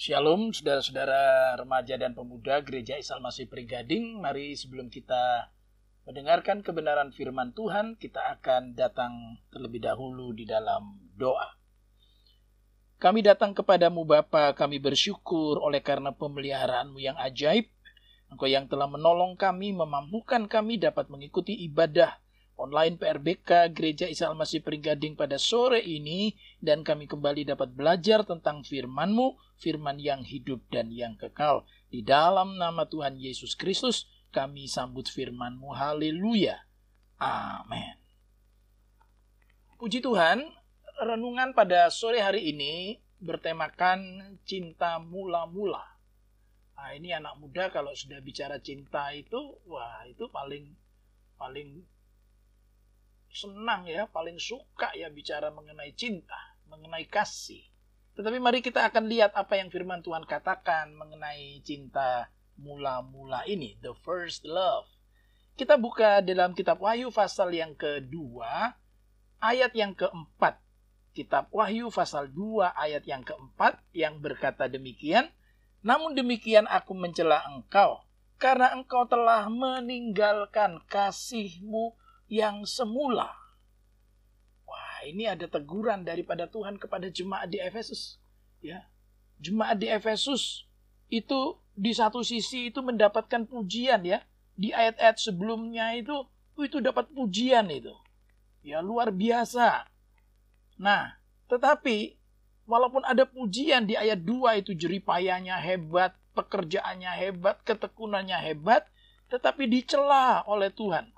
Shalom saudara-saudara remaja dan pemuda Gereja Isal Masih Perigading. Mari sebelum kita mendengarkan kebenaran firman Tuhan, kita akan datang terlebih dahulu di dalam doa. Kami datang kepadamu Bapa, kami bersyukur oleh karena pemeliharaanmu yang ajaib. Engkau yang telah menolong kami, memampukan kami dapat mengikuti ibadah online PRBK Gereja Isa Almasih Perigading pada sore ini dan kami kembali dapat belajar tentang firman-Mu, firman yang hidup dan yang kekal. Di dalam nama Tuhan Yesus Kristus kami sambut firman-Mu. Haleluya. Amin. Puji Tuhan, renungan pada sore hari ini bertemakan cinta mula-mula. Nah, ini anak muda kalau sudah bicara cinta itu, wah itu paling paling senang ya, paling suka ya bicara mengenai cinta, mengenai kasih. Tetapi mari kita akan lihat apa yang firman Tuhan katakan mengenai cinta mula-mula ini, the first love. Kita buka dalam kitab Wahyu pasal yang kedua, ayat yang keempat. Kitab Wahyu pasal 2 ayat yang keempat yang berkata demikian, Namun demikian aku mencela engkau, karena engkau telah meninggalkan kasihmu yang semula. Wah, ini ada teguran daripada Tuhan kepada jemaat di Efesus. Ya. Jemaat di Efesus itu di satu sisi itu mendapatkan pujian ya. Di ayat-ayat sebelumnya itu oh, itu dapat pujian itu. Ya, luar biasa. Nah, tetapi walaupun ada pujian di ayat 2 itu jeripayanya hebat, pekerjaannya hebat, ketekunannya hebat, tetapi dicela oleh Tuhan.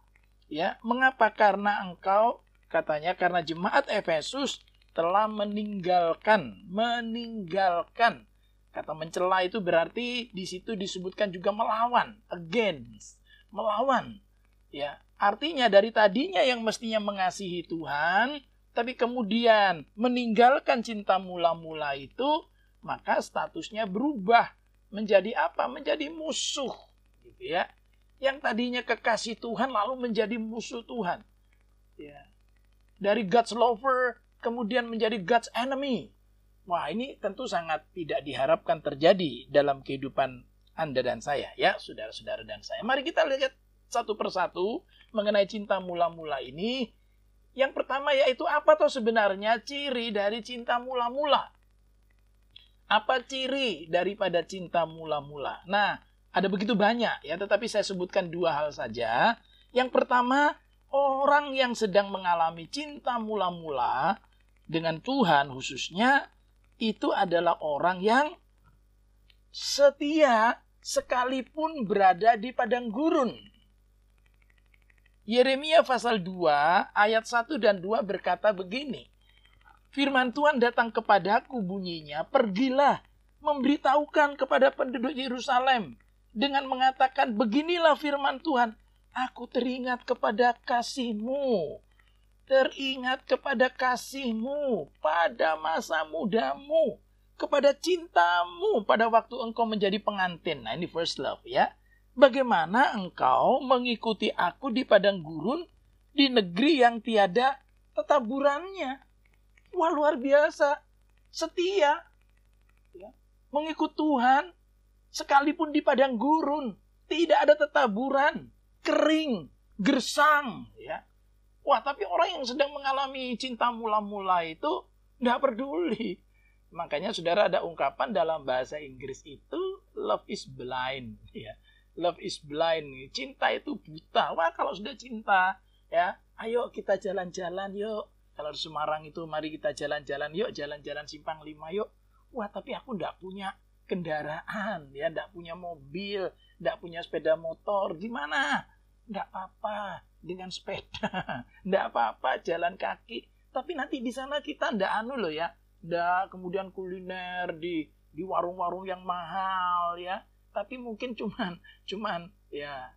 Ya, mengapa? Karena engkau katanya karena jemaat Efesus telah meninggalkan, meninggalkan. Kata mencela itu berarti di situ disebutkan juga melawan, against, melawan. Ya, artinya dari tadinya yang mestinya mengasihi Tuhan, tapi kemudian meninggalkan cinta mula-mula itu, maka statusnya berubah menjadi apa? Menjadi musuh, gitu ya yang tadinya kekasih Tuhan lalu menjadi musuh Tuhan. Ya. Dari God's lover kemudian menjadi God's enemy. Wah, ini tentu sangat tidak diharapkan terjadi dalam kehidupan Anda dan saya, ya, saudara-saudara dan saya. Mari kita lihat satu persatu mengenai cinta mula-mula ini. Yang pertama yaitu apa tuh sebenarnya ciri dari cinta mula-mula? Apa ciri daripada cinta mula-mula? Nah, ada begitu banyak ya, tetapi saya sebutkan dua hal saja. Yang pertama, orang yang sedang mengalami cinta mula-mula dengan Tuhan khususnya itu adalah orang yang setia sekalipun berada di padang gurun. Yeremia pasal 2 ayat 1 dan 2 berkata begini. Firman Tuhan datang kepadaku bunyinya, pergilah memberitahukan kepada penduduk Yerusalem dengan mengatakan, beginilah firman Tuhan, aku teringat kepada kasihmu, teringat kepada kasihmu pada masa mudamu, kepada cintamu pada waktu engkau menjadi pengantin. Nah ini first love ya. Bagaimana engkau mengikuti aku di padang gurun di negeri yang tiada tetaburannya. Wah luar biasa. Setia. Ya. Mengikut Tuhan sekalipun di padang gurun, tidak ada tetaburan, kering, gersang, ya. Wah, tapi orang yang sedang mengalami cinta mula-mula itu nggak peduli. Makanya saudara ada ungkapan dalam bahasa Inggris itu love is blind, ya. Love is blind, cinta itu buta. Wah, kalau sudah cinta, ya, ayo kita jalan-jalan yuk. Kalau di Semarang itu mari kita jalan-jalan yuk, jalan-jalan simpang lima yuk. Wah, tapi aku nggak punya kendaraan, ya, tidak punya mobil, tidak punya sepeda motor, gimana? Tidak apa-apa dengan sepeda, tidak apa-apa jalan kaki. Tapi nanti di sana kita tidak anu loh ya, tidak kemudian kuliner di di warung-warung yang mahal ya. Tapi mungkin cuman cuman ya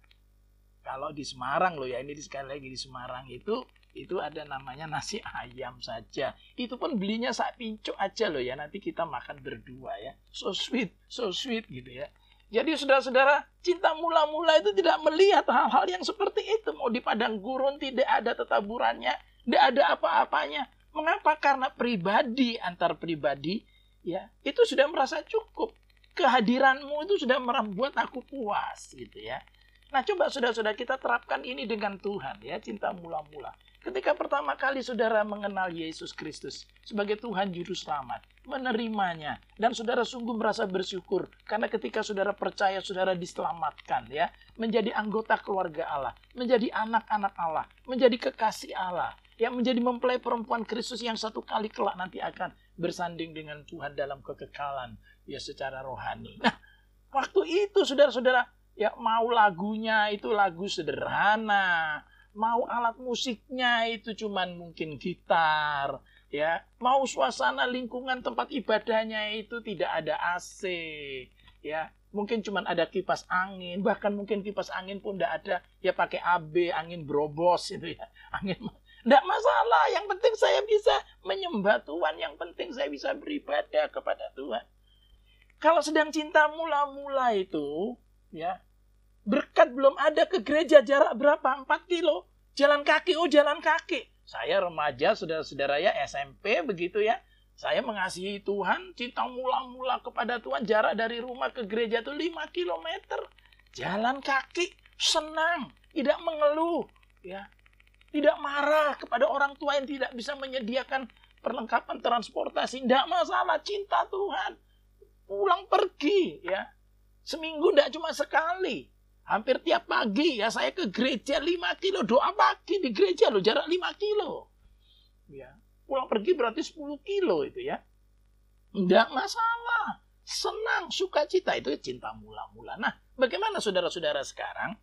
kalau di Semarang loh ya ini sekali lagi di Semarang itu itu ada namanya nasi ayam saja. Itu pun belinya sak pincuk aja loh ya. Nanti kita makan berdua ya. So sweet, so sweet gitu ya. Jadi saudara-saudara, cinta mula-mula itu tidak melihat hal-hal yang seperti itu. Mau di padang gurun tidak ada tetaburannya, tidak ada apa-apanya. Mengapa? Karena pribadi antar pribadi ya itu sudah merasa cukup kehadiranmu itu sudah membuat aku puas gitu ya nah coba saudara-saudara kita terapkan ini dengan Tuhan ya cinta mula-mula ketika pertama kali saudara mengenal Yesus Kristus sebagai Tuhan juru selamat menerimanya dan saudara sungguh merasa bersyukur karena ketika saudara percaya saudara diselamatkan ya menjadi anggota keluarga Allah menjadi anak-anak Allah menjadi kekasih Allah yang menjadi mempelai perempuan Kristus yang satu kali kelak nanti akan bersanding dengan Tuhan dalam kekekalan ya secara rohani. Nah, waktu itu saudara-saudara ya mau lagunya itu lagu sederhana, mau alat musiknya itu cuman mungkin gitar, ya, mau suasana lingkungan tempat ibadahnya itu tidak ada AC, ya, mungkin cuma ada kipas angin, bahkan mungkin kipas angin pun tidak ada, ya pakai AB, angin brobos itu ya, angin tidak masalah, yang penting saya bisa menyembah Tuhan, yang penting saya bisa beribadah kepada Tuhan. Kalau sedang cinta mula-mula itu, ya, berkat belum ada ke gereja jarak berapa? 4 kilo. Jalan kaki, oh jalan kaki. Saya remaja, saudara-saudara ya, SMP begitu ya. Saya mengasihi Tuhan, cinta mula-mula kepada Tuhan, jarak dari rumah ke gereja itu 5 kilometer. Jalan kaki, senang, tidak mengeluh. ya tidak marah kepada orang tua yang tidak bisa menyediakan perlengkapan transportasi. Tidak masalah, cinta Tuhan. Pulang pergi ya. Seminggu tidak cuma sekali. Hampir tiap pagi ya saya ke gereja 5 kilo. Doa pagi di gereja loh jarak 5 kilo. Ya. Pulang pergi berarti 10 kilo itu ya. Tidak masalah. Senang, sukacita itu cinta mula-mula. Nah, bagaimana saudara-saudara sekarang?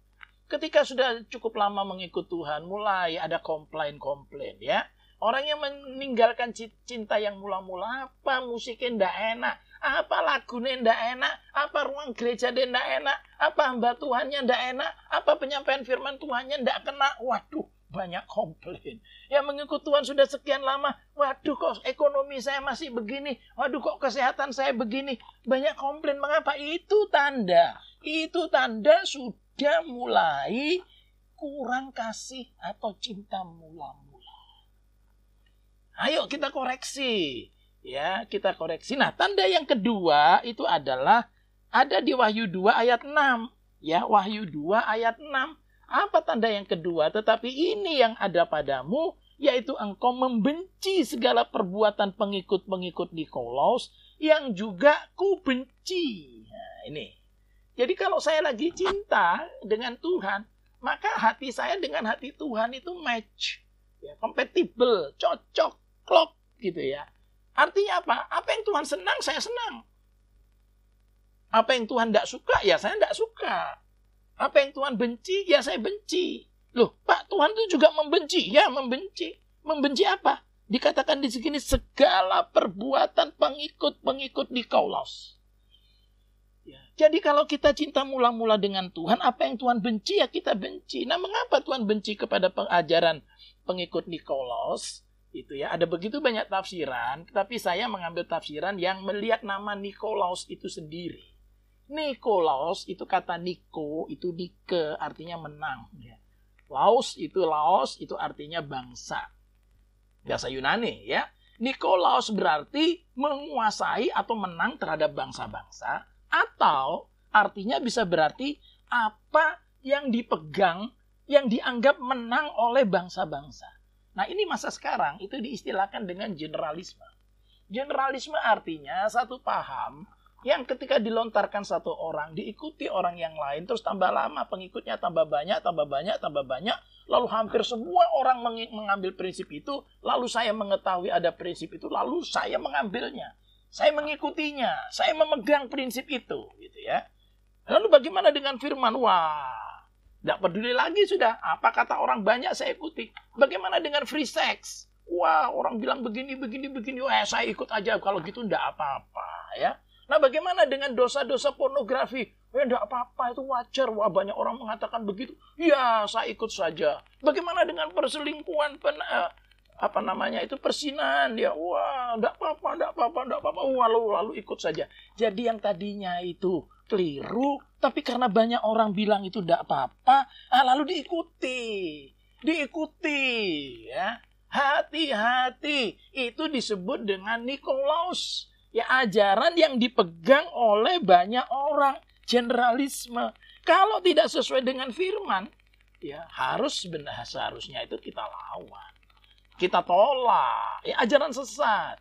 ketika sudah cukup lama mengikut Tuhan, mulai ada komplain-komplain ya. Orang yang meninggalkan cinta yang mula-mula, apa musiknya ndak enak, apa lagunya ndak enak, apa ruang gereja dia ndak enak, apa hamba Tuhannya ndak enak, apa penyampaian firman Tuhannya ndak kena. Waduh, banyak komplain. Yang mengikut Tuhan sudah sekian lama, waduh kok ekonomi saya masih begini, waduh kok kesehatan saya begini. Banyak komplain, mengapa? Itu tanda, itu tanda sudah mulai kurang kasih atau cinta mula-mula. Ayo kita koreksi. Ya, kita koreksi. Nah, tanda yang kedua itu adalah ada di Wahyu 2 ayat 6. Ya, Wahyu 2 ayat 6. Apa tanda yang kedua? Tetapi ini yang ada padamu, yaitu engkau membenci segala perbuatan pengikut-pengikut Nikolaus yang juga ku benci. Nah, ini jadi kalau saya lagi cinta dengan Tuhan, maka hati saya dengan hati Tuhan itu match, ya, compatible, cocok, klop gitu ya. Artinya apa? Apa yang Tuhan senang, saya senang. Apa yang Tuhan tidak suka, ya saya tidak suka. Apa yang Tuhan benci, ya saya benci. Loh, Pak, Tuhan itu juga membenci. Ya, membenci. Membenci apa? Dikatakan di sini segala perbuatan pengikut-pengikut di Kaulos. Ya. Jadi kalau kita cinta mula-mula dengan Tuhan, apa yang Tuhan benci ya kita benci. Nah, mengapa Tuhan benci kepada pengajaran pengikut Nikolaus? Itu ya, ada begitu banyak tafsiran, tapi saya mengambil tafsiran yang melihat nama Nikolaus itu sendiri. Nikolaus itu kata Niko, itu Nike, artinya menang. Ya. Laos itu Laos, itu artinya bangsa. Bahasa Yunani ya. Nikolaus berarti menguasai atau menang terhadap bangsa-bangsa atau artinya bisa berarti apa yang dipegang, yang dianggap menang oleh bangsa-bangsa. Nah ini masa sekarang itu diistilahkan dengan generalisme. Generalisme artinya satu paham yang ketika dilontarkan satu orang diikuti orang yang lain terus tambah lama pengikutnya tambah banyak tambah banyak tambah banyak lalu hampir semua orang mengambil prinsip itu lalu saya mengetahui ada prinsip itu lalu saya mengambilnya saya mengikutinya, saya memegang prinsip itu, gitu ya. Lalu bagaimana dengan firman? Wah, tidak peduli lagi sudah. Apa kata orang banyak saya ikuti. Bagaimana dengan free sex? Wah, orang bilang begini, begini, begini. Wah, saya ikut aja. Kalau gitu tidak apa-apa, ya. Nah, bagaimana dengan dosa-dosa pornografi? Ya, tidak apa-apa, itu wajar. Wah, banyak orang mengatakan begitu. Ya, saya ikut saja. Bagaimana dengan perselingkuhan, pen, uh, apa namanya itu persinan dia wah tidak apa-apa tidak apa-apa tidak apa-apa lalu lalu ikut saja jadi yang tadinya itu keliru tapi karena banyak orang bilang itu tidak apa-apa ah, lalu diikuti diikuti ya hati-hati itu disebut dengan Nikolaus Ya ajaran yang dipegang oleh banyak orang, generalisme. Kalau tidak sesuai dengan firman, ya harus benar seharusnya itu kita lawan. Kita tolak. Ya ajaran sesat.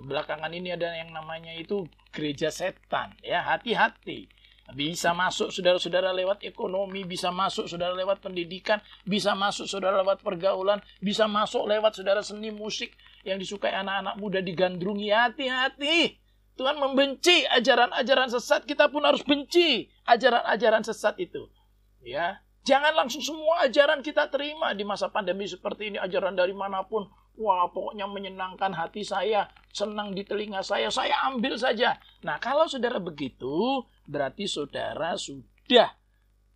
Belakangan ini ada yang namanya itu gereja setan. Ya hati-hati. Bisa masuk saudara-saudara lewat ekonomi, bisa masuk saudara lewat pendidikan, bisa masuk saudara lewat pergaulan, bisa masuk lewat saudara seni musik yang disukai anak-anak muda digandrungi. Hati-hati. Tuhan membenci ajaran-ajaran sesat, kita pun harus benci ajaran-ajaran sesat itu. Ya, jangan langsung semua ajaran kita terima di masa pandemi seperti ini, ajaran dari mana pun. Wah, pokoknya menyenangkan hati saya, senang di telinga saya, saya ambil saja. Nah, kalau saudara begitu, berarti saudara sudah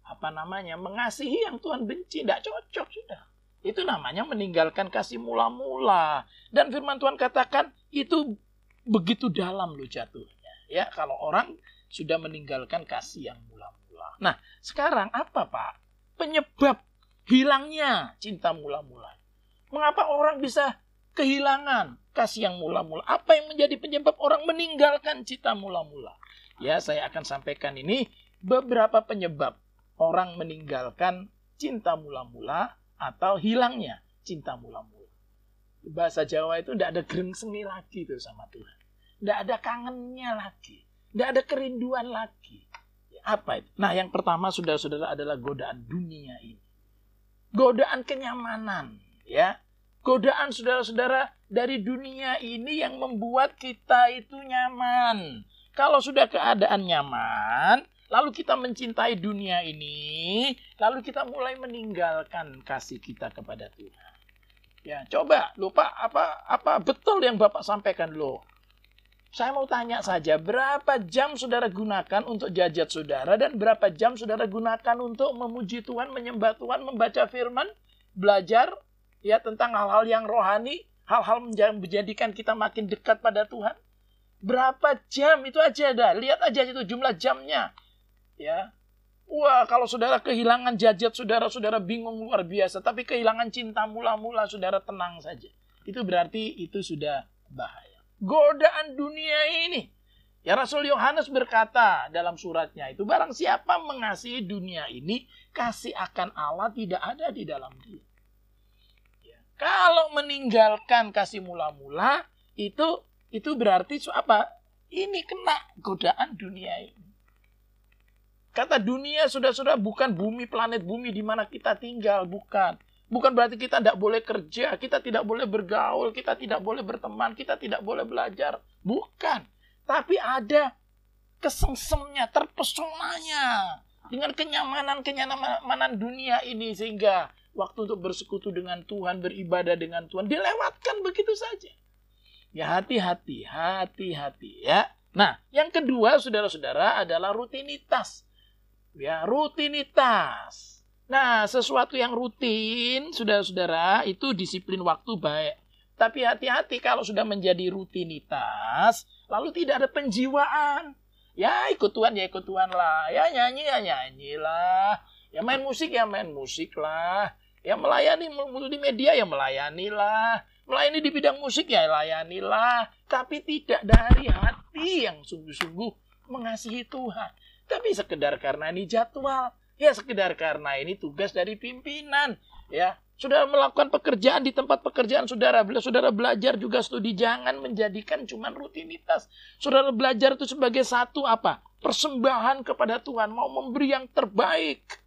apa namanya mengasihi yang Tuhan benci, tidak cocok sudah. Itu namanya meninggalkan kasih mula-mula. Dan firman Tuhan katakan itu begitu dalam lo jatuhnya. Ya, kalau orang sudah meninggalkan kasih yang mula-mula. Nah, sekarang apa Pak? Penyebab hilangnya cinta mula-mula. Mengapa orang bisa kehilangan kasih yang mula-mula? Apa yang menjadi penyebab orang meninggalkan cinta mula-mula? Ya, saya akan sampaikan ini beberapa penyebab orang meninggalkan cinta mula-mula atau hilangnya cinta mula-mula. Bahasa Jawa itu tidak ada gerengseni lagi tuh sama Tuhan. Tidak ada kangennya lagi. Tidak ada kerinduan lagi. Apa itu? Nah, yang pertama saudara-saudara adalah godaan dunia ini. Godaan kenyamanan ya godaan saudara-saudara dari dunia ini yang membuat kita itu nyaman. Kalau sudah keadaan nyaman, lalu kita mencintai dunia ini, lalu kita mulai meninggalkan kasih kita kepada Tuhan. Ya, coba lupa apa apa betul yang Bapak sampaikan lo. Saya mau tanya saja, berapa jam saudara gunakan untuk jajat saudara dan berapa jam saudara gunakan untuk memuji Tuhan, menyembah Tuhan, membaca firman, belajar ya tentang hal-hal yang rohani, hal-hal menjadikan kita makin dekat pada Tuhan. Berapa jam itu aja dah. Lihat aja itu jumlah jamnya. Ya. Wah, kalau saudara kehilangan jajat saudara-saudara bingung luar biasa, tapi kehilangan cinta mula-mula saudara tenang saja. Itu berarti itu sudah bahaya. Godaan dunia ini. Ya Rasul Yohanes berkata dalam suratnya itu barang siapa mengasihi dunia ini, kasih akan Allah tidak ada di dalam dia. Kalau meninggalkan kasih mula-mula itu itu berarti apa? Ini kena godaan dunia ini. Kata dunia sudah-sudah bukan bumi planet bumi di mana kita tinggal, bukan. Bukan berarti kita tidak boleh kerja, kita tidak boleh bergaul, kita tidak boleh berteman, kita tidak boleh belajar. Bukan. Tapi ada kesengsemnya, terpesonanya dengan kenyamanan-kenyamanan dunia ini sehingga waktu untuk bersekutu dengan Tuhan, beribadah dengan Tuhan, dilewatkan begitu saja. Ya hati-hati, hati-hati ya. Nah, yang kedua saudara-saudara adalah rutinitas. Ya, rutinitas. Nah, sesuatu yang rutin, saudara-saudara, itu disiplin waktu baik. Tapi hati-hati kalau sudah menjadi rutinitas, lalu tidak ada penjiwaan. Ya ikut Tuhan, ya ikut Tuhan lah. Ya nyanyi, ya nyanyi lah. Ya main musik, ya main musik lah. Ya melayani multimedia ya melayanilah. Melayani di bidang musik ya layanilah. Tapi tidak dari hati yang sungguh-sungguh mengasihi Tuhan. Tapi sekedar karena ini jadwal. Ya sekedar karena ini tugas dari pimpinan. Ya sudah melakukan pekerjaan di tempat pekerjaan saudara. Bila saudara belajar juga studi, jangan menjadikan cuma rutinitas. Saudara belajar itu sebagai satu apa? Persembahan kepada Tuhan, mau memberi yang terbaik.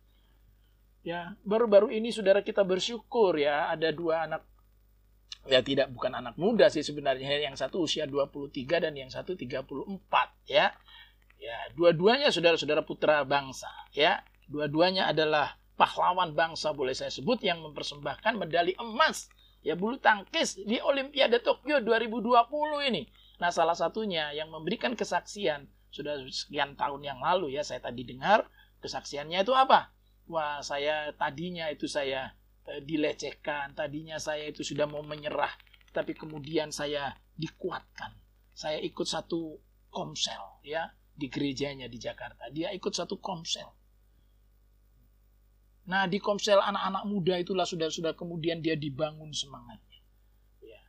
Ya, baru-baru ini saudara kita bersyukur ya ada dua anak ya tidak bukan anak muda sih sebenarnya yang satu usia 23 dan yang satu 34 ya. Ya, dua-duanya saudara-saudara putra bangsa ya. Dua-duanya adalah pahlawan bangsa boleh saya sebut yang mempersembahkan medali emas ya bulu tangkis di Olimpiade Tokyo 2020 ini. Nah, salah satunya yang memberikan kesaksian sudah sekian tahun yang lalu ya saya tadi dengar kesaksiannya itu apa? Wah saya tadinya itu saya e, dilecehkan, tadinya saya itu sudah mau menyerah, tapi kemudian saya dikuatkan. Saya ikut satu komsel ya di gerejanya di Jakarta. Dia ikut satu komsel. Nah, di komsel anak-anak muda itulah sudah-sudah kemudian dia dibangun semangatnya. Ya.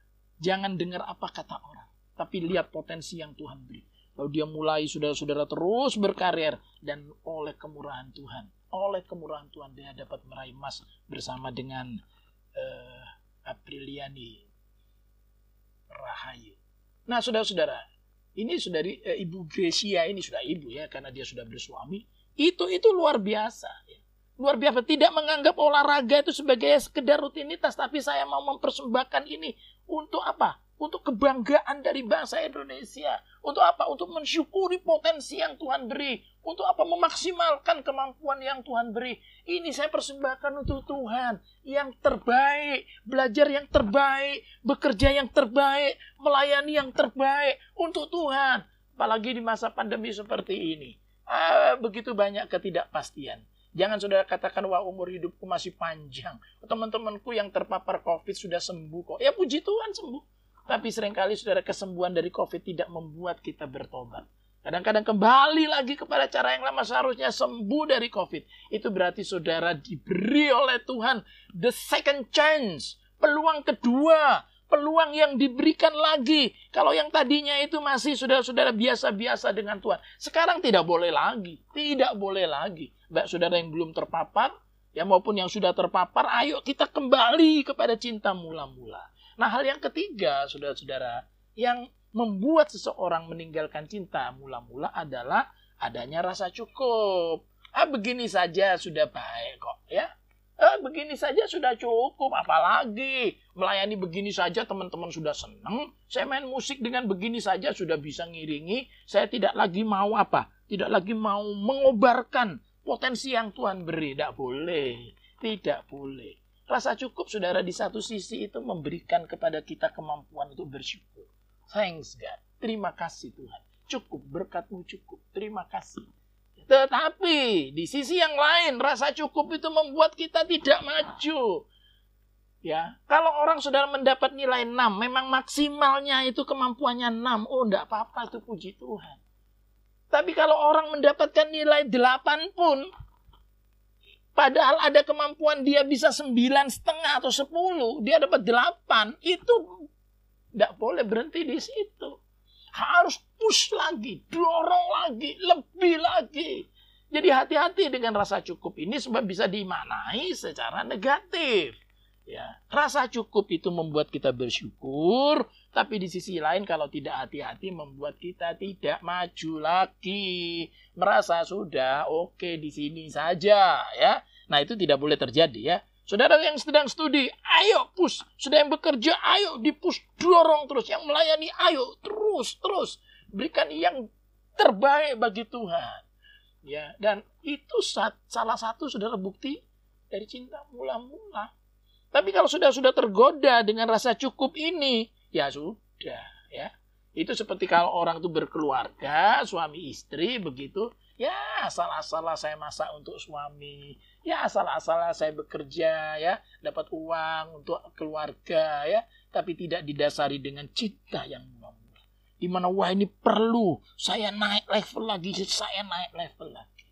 Jangan dengar apa kata orang, tapi lihat potensi yang Tuhan beri. Lalu dia mulai saudara-saudara terus berkarir dan oleh kemurahan Tuhan, oleh kemurahan Tuhan dia dapat meraih emas bersama dengan uh, Apriliani Rahayu. Nah, saudara-saudara, ini sudah uh, Ibu Grecia ini sudah ibu ya karena dia sudah bersuami. Itu itu luar biasa. Ya. Luar biasa tidak menganggap olahraga itu sebagai sekedar rutinitas, tapi saya mau mempersembahkan ini untuk apa? Untuk kebanggaan dari bangsa Indonesia. Untuk apa? Untuk mensyukuri potensi yang Tuhan beri. Untuk apa? Memaksimalkan kemampuan yang Tuhan beri. Ini saya persembahkan untuk Tuhan. Yang terbaik. Belajar yang terbaik. Bekerja yang terbaik. Melayani yang terbaik. Untuk Tuhan. Apalagi di masa pandemi seperti ini. Ah, begitu banyak ketidakpastian. Jangan saudara katakan, wah umur hidupku masih panjang. Teman-temanku yang terpapar COVID sudah sembuh kok. Ya puji Tuhan sembuh. Tapi sering kali saudara kesembuhan dari COVID tidak membuat kita bertobat. Kadang-kadang kembali lagi kepada cara yang lama seharusnya sembuh dari COVID. Itu berarti saudara diberi oleh Tuhan the second chance. Peluang kedua peluang yang diberikan lagi. Kalau yang tadinya itu masih saudara-saudara biasa-biasa dengan Tuhan. Sekarang tidak boleh lagi. Tidak boleh lagi. Baik saudara yang belum terpapar, ya maupun yang sudah terpapar, ayo kita kembali kepada cinta mula-mula. Nah hal yang ketiga, saudara-saudara, yang membuat seseorang meninggalkan cinta mula-mula adalah adanya rasa cukup. Ah begini saja sudah baik kok ya Eh, begini saja sudah cukup, apalagi melayani begini saja teman-teman sudah senang. Saya main musik dengan begini saja sudah bisa ngiringi. Saya tidak lagi mau apa? Tidak lagi mau mengobarkan potensi yang Tuhan beri. Tidak boleh. Tidak boleh. Rasa cukup saudara di satu sisi itu memberikan kepada kita kemampuan untuk bersyukur. Thanks God. Terima kasih Tuhan. Cukup, berkatmu cukup. Terima kasih. Tetapi di sisi yang lain rasa cukup itu membuat kita tidak maju. Ya, kalau orang sudah mendapat nilai 6, memang maksimalnya itu kemampuannya 6. Oh, enggak apa-apa itu puji Tuhan. Tapi kalau orang mendapatkan nilai 8 pun padahal ada kemampuan dia bisa sembilan setengah atau 10, dia dapat 8, itu enggak boleh berhenti di situ harus push lagi, dorong lagi, lebih lagi. Jadi hati-hati dengan rasa cukup ini sebab bisa dimaknai secara negatif. Ya, rasa cukup itu membuat kita bersyukur, tapi di sisi lain kalau tidak hati-hati membuat kita tidak maju lagi. Merasa sudah oke di sini saja ya. Nah, itu tidak boleh terjadi ya. Saudara yang sedang studi, ayo push. Sudah yang bekerja, ayo dipush, dorong terus. Yang melayani, ayo terus, terus. Berikan yang terbaik bagi Tuhan. Ya, dan itu salah satu saudara bukti dari cinta mula-mula. Tapi kalau sudah sudah tergoda dengan rasa cukup ini, ya sudah, ya. Itu seperti kalau orang itu berkeluarga, suami istri begitu, Ya, asal-asalah saya masak untuk suami. Ya, asal-asalah saya bekerja ya, dapat uang untuk keluarga ya, tapi tidak didasari dengan cinta yang mula-mula. Di mana wah ini perlu, saya naik level lagi, saya naik level lagi.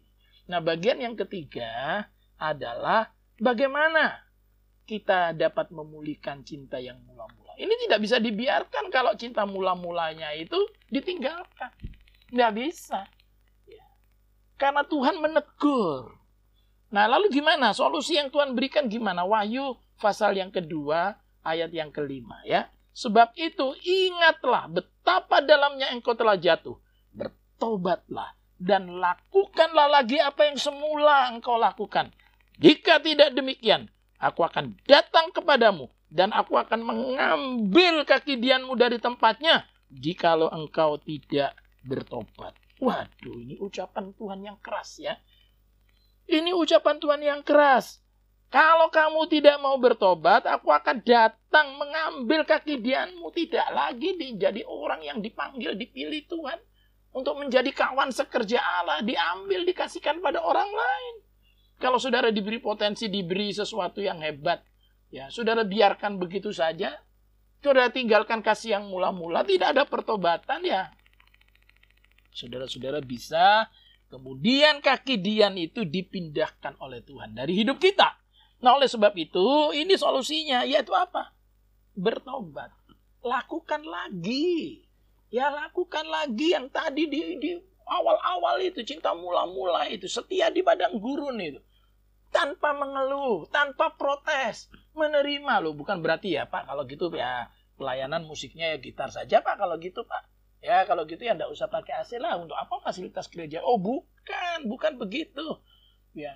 Nah, bagian yang ketiga adalah bagaimana kita dapat memulihkan cinta yang mula-mula. Ini tidak bisa dibiarkan kalau cinta mula-mulanya itu ditinggalkan. Tidak bisa. Karena Tuhan menegur. Nah, lalu gimana? Solusi yang Tuhan berikan gimana? Wahyu pasal yang kedua, ayat yang kelima ya. Sebab itu ingatlah betapa dalamnya engkau telah jatuh. Bertobatlah dan lakukanlah lagi apa yang semula engkau lakukan. Jika tidak demikian, aku akan datang kepadamu dan aku akan mengambil kaki dianmu dari tempatnya jikalau engkau tidak bertobat. Waduh, ini ucapan Tuhan yang keras ya. Ini ucapan Tuhan yang keras. Kalau kamu tidak mau bertobat, aku akan datang mengambil kaki dianmu. Tidak lagi menjadi orang yang dipanggil, dipilih Tuhan. Untuk menjadi kawan sekerja Allah. Diambil, dikasihkan pada orang lain. Kalau saudara diberi potensi, diberi sesuatu yang hebat. ya Saudara biarkan begitu saja. Saudara tinggalkan kasih yang mula-mula. Tidak ada pertobatan ya saudara-saudara bisa kemudian kaki dian itu dipindahkan oleh Tuhan dari hidup kita. Nah oleh sebab itu ini solusinya yaitu apa? Bertobat. Lakukan lagi. Ya lakukan lagi yang tadi di, di awal-awal itu cinta mula-mula itu setia di padang gurun itu tanpa mengeluh, tanpa protes, menerima loh. Bukan berarti ya Pak kalau gitu ya pelayanan musiknya ya gitar saja Pak kalau gitu Pak. Ya kalau gitu ya enggak usah pakai AC lah untuk apa fasilitas gereja. Oh bukan, bukan begitu. Ya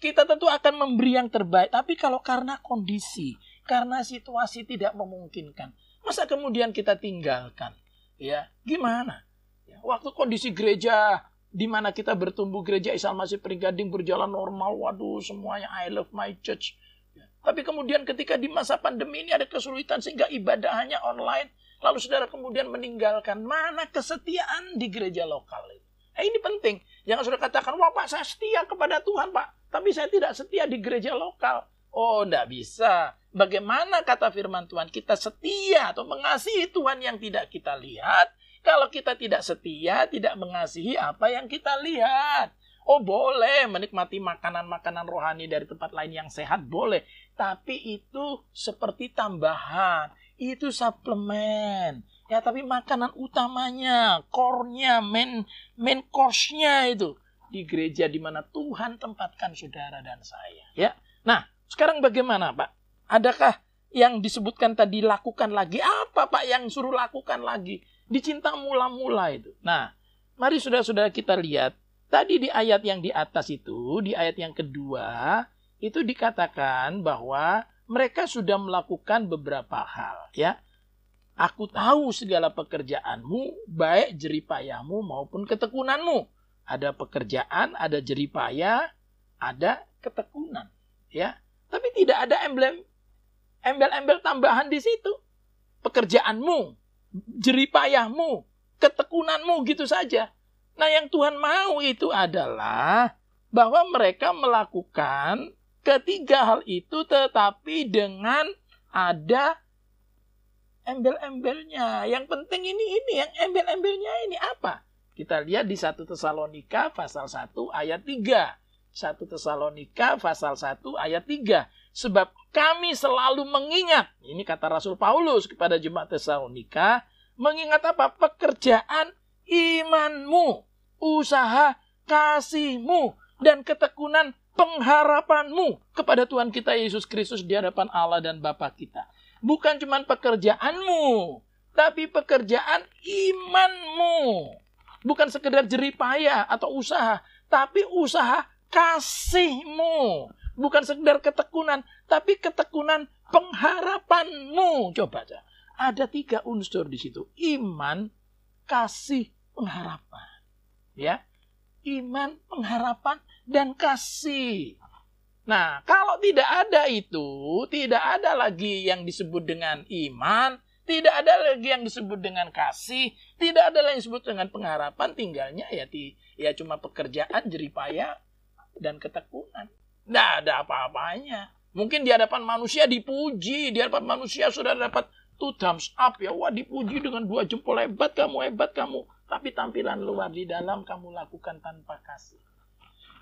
kita tentu akan memberi yang terbaik. Tapi kalau karena kondisi, karena situasi tidak memungkinkan, masa kemudian kita tinggalkan? Ya, gimana? Ya, waktu kondisi gereja di mana kita bertumbuh gereja Islam masih Perigading berjalan normal, waduh semuanya I love my church. Ya. Tapi kemudian ketika di masa pandemi ini ada kesulitan sehingga ibadah hanya online, lalu saudara kemudian meninggalkan mana kesetiaan di gereja lokal itu. Nah, ini penting. Jangan sudah katakan, wah Pak saya setia kepada Tuhan Pak. Tapi saya tidak setia di gereja lokal. Oh, tidak bisa. Bagaimana kata firman Tuhan? Kita setia atau mengasihi Tuhan yang tidak kita lihat. Kalau kita tidak setia, tidak mengasihi apa yang kita lihat. Oh boleh menikmati makanan-makanan rohani dari tempat lain yang sehat boleh. Tapi itu seperti tambahan. Itu suplemen. Ya tapi makanan utamanya, core-nya, main, main course-nya itu di gereja di mana Tuhan tempatkan saudara dan saya. Ya. Nah, sekarang bagaimana, Pak? Adakah yang disebutkan tadi lakukan lagi? Apa, Pak, yang suruh lakukan lagi? Dicinta mula-mula itu. Nah, mari saudara-saudara kita lihat. Tadi di ayat yang di atas itu, di ayat yang kedua, itu dikatakan bahwa mereka sudah melakukan beberapa hal, ya. Aku tahu segala pekerjaanmu, baik jeripayahmu maupun ketekunanmu ada pekerjaan, ada jeripaya, ada ketekunan, ya. Tapi tidak ada emblem embel-embel tambahan di situ. Pekerjaanmu, jeripayahmu, ketekunanmu gitu saja. Nah, yang Tuhan mau itu adalah bahwa mereka melakukan ketiga hal itu tetapi dengan ada embel-embelnya. Yang penting ini ini yang embel-embelnya ini apa? Kita lihat di 1 Tesalonika pasal 1 ayat 3. 1 Tesalonika pasal 1 ayat 3. Sebab kami selalu mengingat, ini kata Rasul Paulus kepada jemaat Tesalonika, mengingat apa? Pekerjaan imanmu, usaha kasihmu, dan ketekunan pengharapanmu kepada Tuhan kita Yesus Kristus di hadapan Allah dan Bapa kita. Bukan cuma pekerjaanmu, tapi pekerjaan imanmu. Bukan sekedar jeripaya atau usaha, tapi usaha kasihmu. Bukan sekedar ketekunan, tapi ketekunan pengharapanmu. Coba aja. Ada tiga unsur di situ. Iman, kasih, pengharapan. Ya. Iman, pengharapan, dan kasih. Nah, kalau tidak ada itu, tidak ada lagi yang disebut dengan iman, tidak ada lagi yang disebut dengan kasih, tidak ada lagi yang disebut dengan pengharapan, tinggalnya ya di ya cuma pekerjaan, jeripaya dan ketekunan. Tidak ada apa-apanya. Mungkin di hadapan manusia dipuji, di hadapan manusia sudah dapat two thumbs up ya, wah dipuji dengan dua jempol hebat kamu, hebat kamu. Tapi tampilan luar di dalam kamu lakukan tanpa kasih.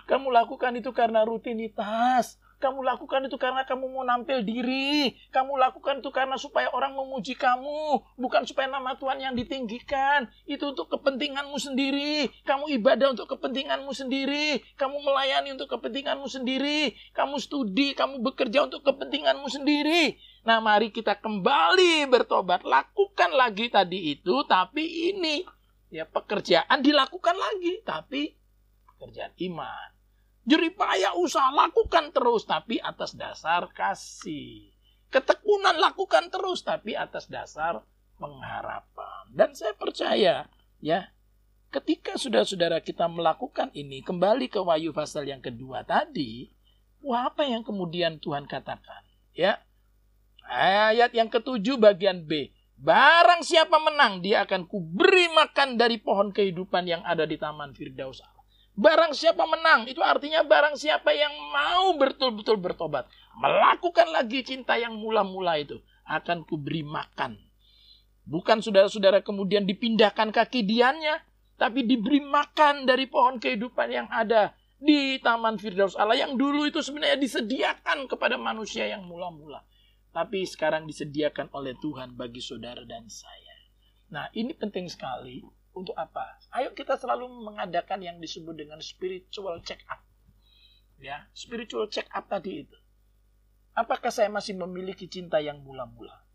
Kamu lakukan itu karena rutinitas, kamu lakukan itu karena kamu mau nampil diri. Kamu lakukan itu karena supaya orang memuji kamu. Bukan supaya nama Tuhan yang ditinggikan. Itu untuk kepentinganmu sendiri. Kamu ibadah untuk kepentinganmu sendiri. Kamu melayani untuk kepentinganmu sendiri. Kamu studi, kamu bekerja untuk kepentinganmu sendiri. Nah mari kita kembali bertobat. Lakukan lagi tadi itu. Tapi ini ya pekerjaan dilakukan lagi. Tapi pekerjaan iman Jeripaya usaha lakukan terus tapi atas dasar kasih. Ketekunan lakukan terus tapi atas dasar pengharapan. Dan saya percaya ya ketika saudara-saudara kita melakukan ini kembali ke Wahyu pasal yang kedua tadi, wah apa yang kemudian Tuhan katakan? Ya. Ayat yang ketujuh bagian B. Barang siapa menang, dia akan kuberi makan dari pohon kehidupan yang ada di Taman Firdaus Barang siapa menang, itu artinya barang siapa yang mau betul-betul bertobat. Melakukan lagi cinta yang mula-mula itu. Akan kuberi makan. Bukan saudara-saudara kemudian dipindahkan kaki diannya. Tapi diberi makan dari pohon kehidupan yang ada di Taman Firdaus Allah. Yang dulu itu sebenarnya disediakan kepada manusia yang mula-mula. Tapi sekarang disediakan oleh Tuhan bagi saudara dan saya. Nah, ini penting sekali untuk apa? Ayo kita selalu mengadakan yang disebut dengan spiritual check up. Ya, spiritual check up tadi itu. Apakah saya masih memiliki cinta yang mula-mula?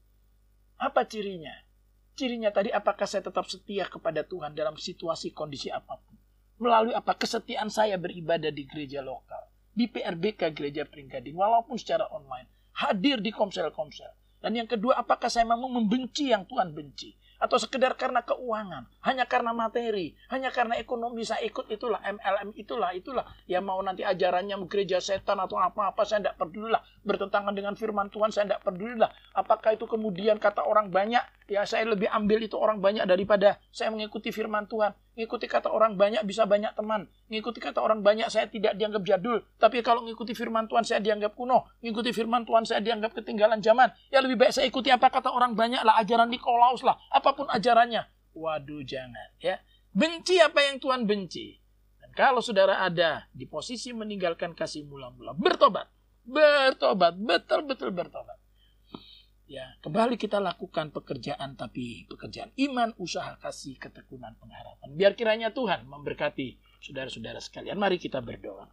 Apa cirinya? Cirinya tadi apakah saya tetap setia kepada Tuhan dalam situasi kondisi apa pun? Melalui apa kesetiaan saya beribadah di gereja lokal, di PRBK Gereja Pringgading, walaupun secara online, hadir di komsel-komsel. Dan yang kedua, apakah saya memang membenci yang Tuhan benci? Atau sekedar karena keuangan, hanya karena materi, hanya karena ekonomi. Saya ikut itulah MLM itulah itulah. Ya mau nanti ajarannya gereja setan atau apa-apa saya tidak pedulilah bertentangan dengan firman Tuhan saya tidak pedulilah apakah itu kemudian kata orang banyak? Ya saya lebih ambil itu orang banyak daripada saya mengikuti firman Tuhan Ngikuti kata orang banyak bisa banyak teman. Ngikuti kata orang banyak saya tidak dianggap jadul. Tapi kalau ngikuti firman Tuhan saya dianggap kuno. Ngikuti firman Tuhan saya dianggap ketinggalan zaman. Ya lebih baik saya ikuti apa kata orang banyak lah. Ajaran Nikolaus lah. Apa pun ajarannya. Waduh jangan ya. Benci apa yang Tuhan benci. Dan kalau saudara ada di posisi meninggalkan kasih mula-mula. Bertobat. Bertobat. Betul-betul bertobat ya kembali kita lakukan pekerjaan tapi pekerjaan iman usaha kasih ketekunan pengharapan. Biar kiranya Tuhan memberkati saudara-saudara sekalian. Mari kita berdoa.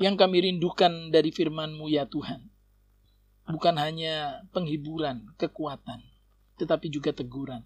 Yang kami rindukan dari firman-Mu ya Tuhan bukan hanya penghiburan kekuatan tetapi juga teguran.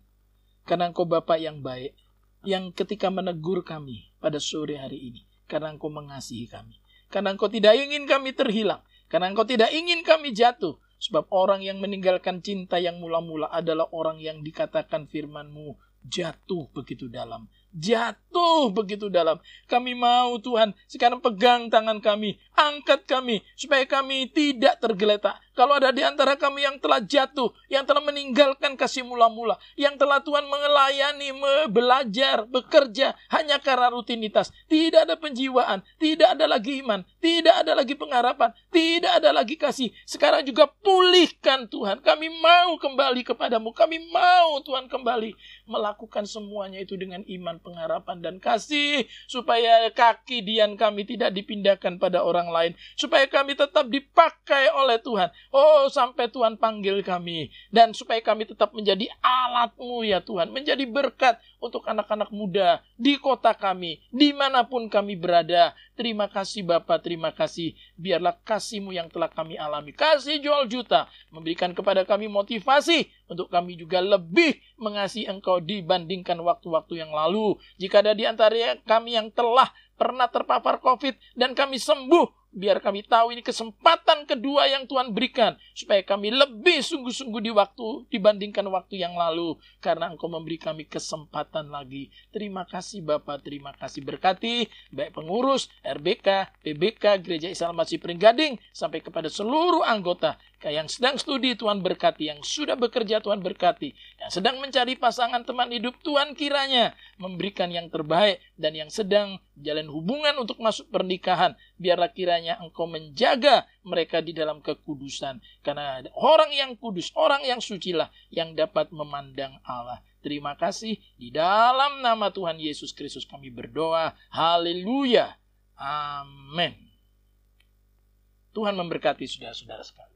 Karena Engkau Bapak yang baik yang ketika menegur kami pada sore hari ini karena Engkau mengasihi kami. Karena Engkau tidak ingin kami terhilang karena engkau tidak ingin kami jatuh. Sebab orang yang meninggalkan cinta yang mula-mula adalah orang yang dikatakan firmanmu jatuh begitu dalam jatuh begitu dalam. Kami mau Tuhan sekarang pegang tangan kami, angkat kami supaya kami tidak tergeletak. Kalau ada di antara kami yang telah jatuh, yang telah meninggalkan kasih mula-mula, yang telah Tuhan mengelayani, belajar, bekerja hanya karena rutinitas, tidak ada penjiwaan, tidak ada lagi iman, tidak ada lagi pengharapan, tidak ada lagi kasih. Sekarang juga pulihkan Tuhan. Kami mau kembali kepadamu. Kami mau Tuhan kembali melakukan semuanya itu dengan iman pengharapan dan kasih supaya kaki dian kami tidak dipindahkan pada orang lain supaya kami tetap dipakai oleh Tuhan. Oh sampai Tuhan panggil kami. Dan supaya kami tetap menjadi alatmu ya Tuhan menjadi berkat untuk anak-anak muda di kota kami di mana pun kami berada. Terima kasih Bapak. Terima kasih. Biarlah kasihmu yang telah kami alami. Kasih jual juta. Memberikan kepada kami motivasi untuk kami juga lebih mengasihi Engkau dibandingkan waktu-waktu yang lalu. Jika ada di antara kami yang telah pernah terpapar COVID dan kami sembuh, biar kami tahu ini kesempatan kedua yang Tuhan berikan supaya kami lebih sungguh-sungguh di waktu dibandingkan waktu yang lalu. Karena Engkau memberi kami kesempatan lagi. Terima kasih Bapak, terima kasih. Berkati baik pengurus RBK, PBK, Gereja Islam Masih Pringgading sampai kepada seluruh anggota yang sedang studi Tuhan berkati, yang sudah bekerja Tuhan berkati, yang sedang mencari pasangan teman hidup Tuhan kiranya memberikan yang terbaik dan yang sedang jalan hubungan untuk masuk pernikahan biarlah kiranya engkau menjaga mereka di dalam kekudusan karena orang yang kudus, orang yang sucilah yang dapat memandang Allah. Terima kasih di dalam nama Tuhan Yesus Kristus kami berdoa. Haleluya. Amin. Tuhan memberkati saudara-saudara sekalian.